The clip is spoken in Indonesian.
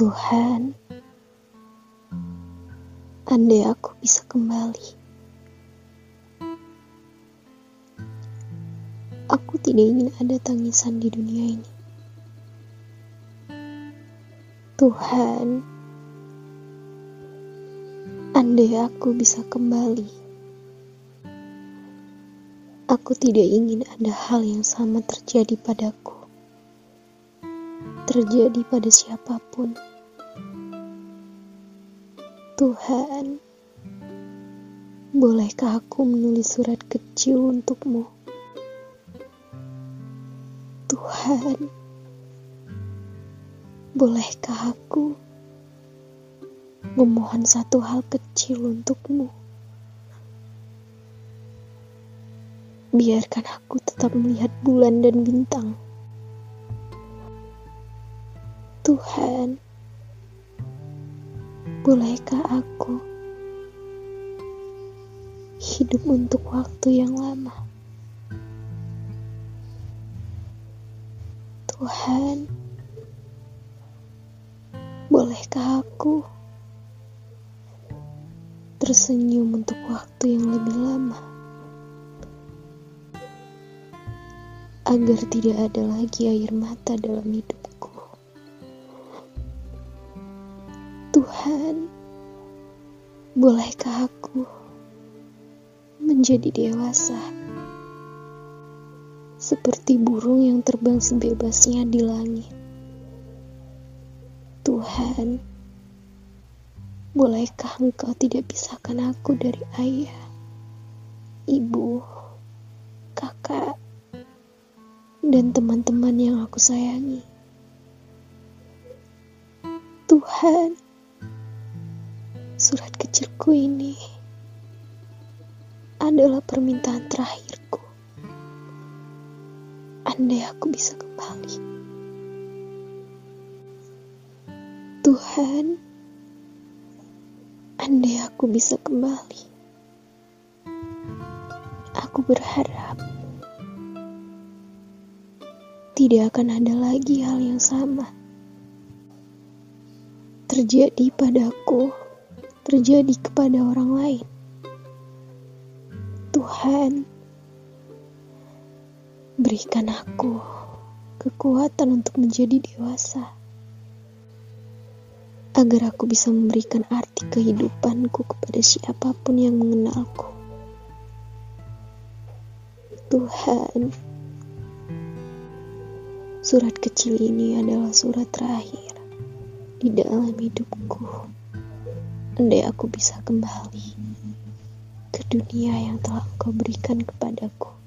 Tuhan, andai aku bisa kembali, aku tidak ingin ada tangisan di dunia ini. Tuhan, andai aku bisa kembali, aku tidak ingin ada hal yang sama terjadi padaku terjadi pada siapa pun. Tuhan, bolehkah aku menulis surat kecil untukmu? Tuhan, bolehkah aku memohon satu hal kecil untukmu? Biarkan aku tetap melihat bulan dan bintang. Tuhan, bolehkah aku hidup untuk waktu yang lama? Tuhan, bolehkah aku tersenyum untuk waktu yang lebih lama? Agar tidak ada lagi air mata dalam hidup. Bolehkah aku menjadi dewasa seperti burung yang terbang sebebasnya di langit? Tuhan, bolehkah Engkau tidak pisahkan aku dari ayah, ibu, kakak, dan teman-teman yang aku sayangi? Tuhan, Surat kecilku ini adalah permintaan terakhirku. Andai aku bisa kembali. Tuhan, andai aku bisa kembali. Aku berharap tidak akan ada lagi hal yang sama terjadi padaku terjadi kepada orang lain. Tuhan, berikan aku kekuatan untuk menjadi dewasa, agar aku bisa memberikan arti kehidupanku kepada siapa pun yang mengenalku. Tuhan, surat kecil ini adalah surat terakhir di dalam hidupku. Andai aku bisa kembali ke dunia yang telah Engkau berikan kepadaku.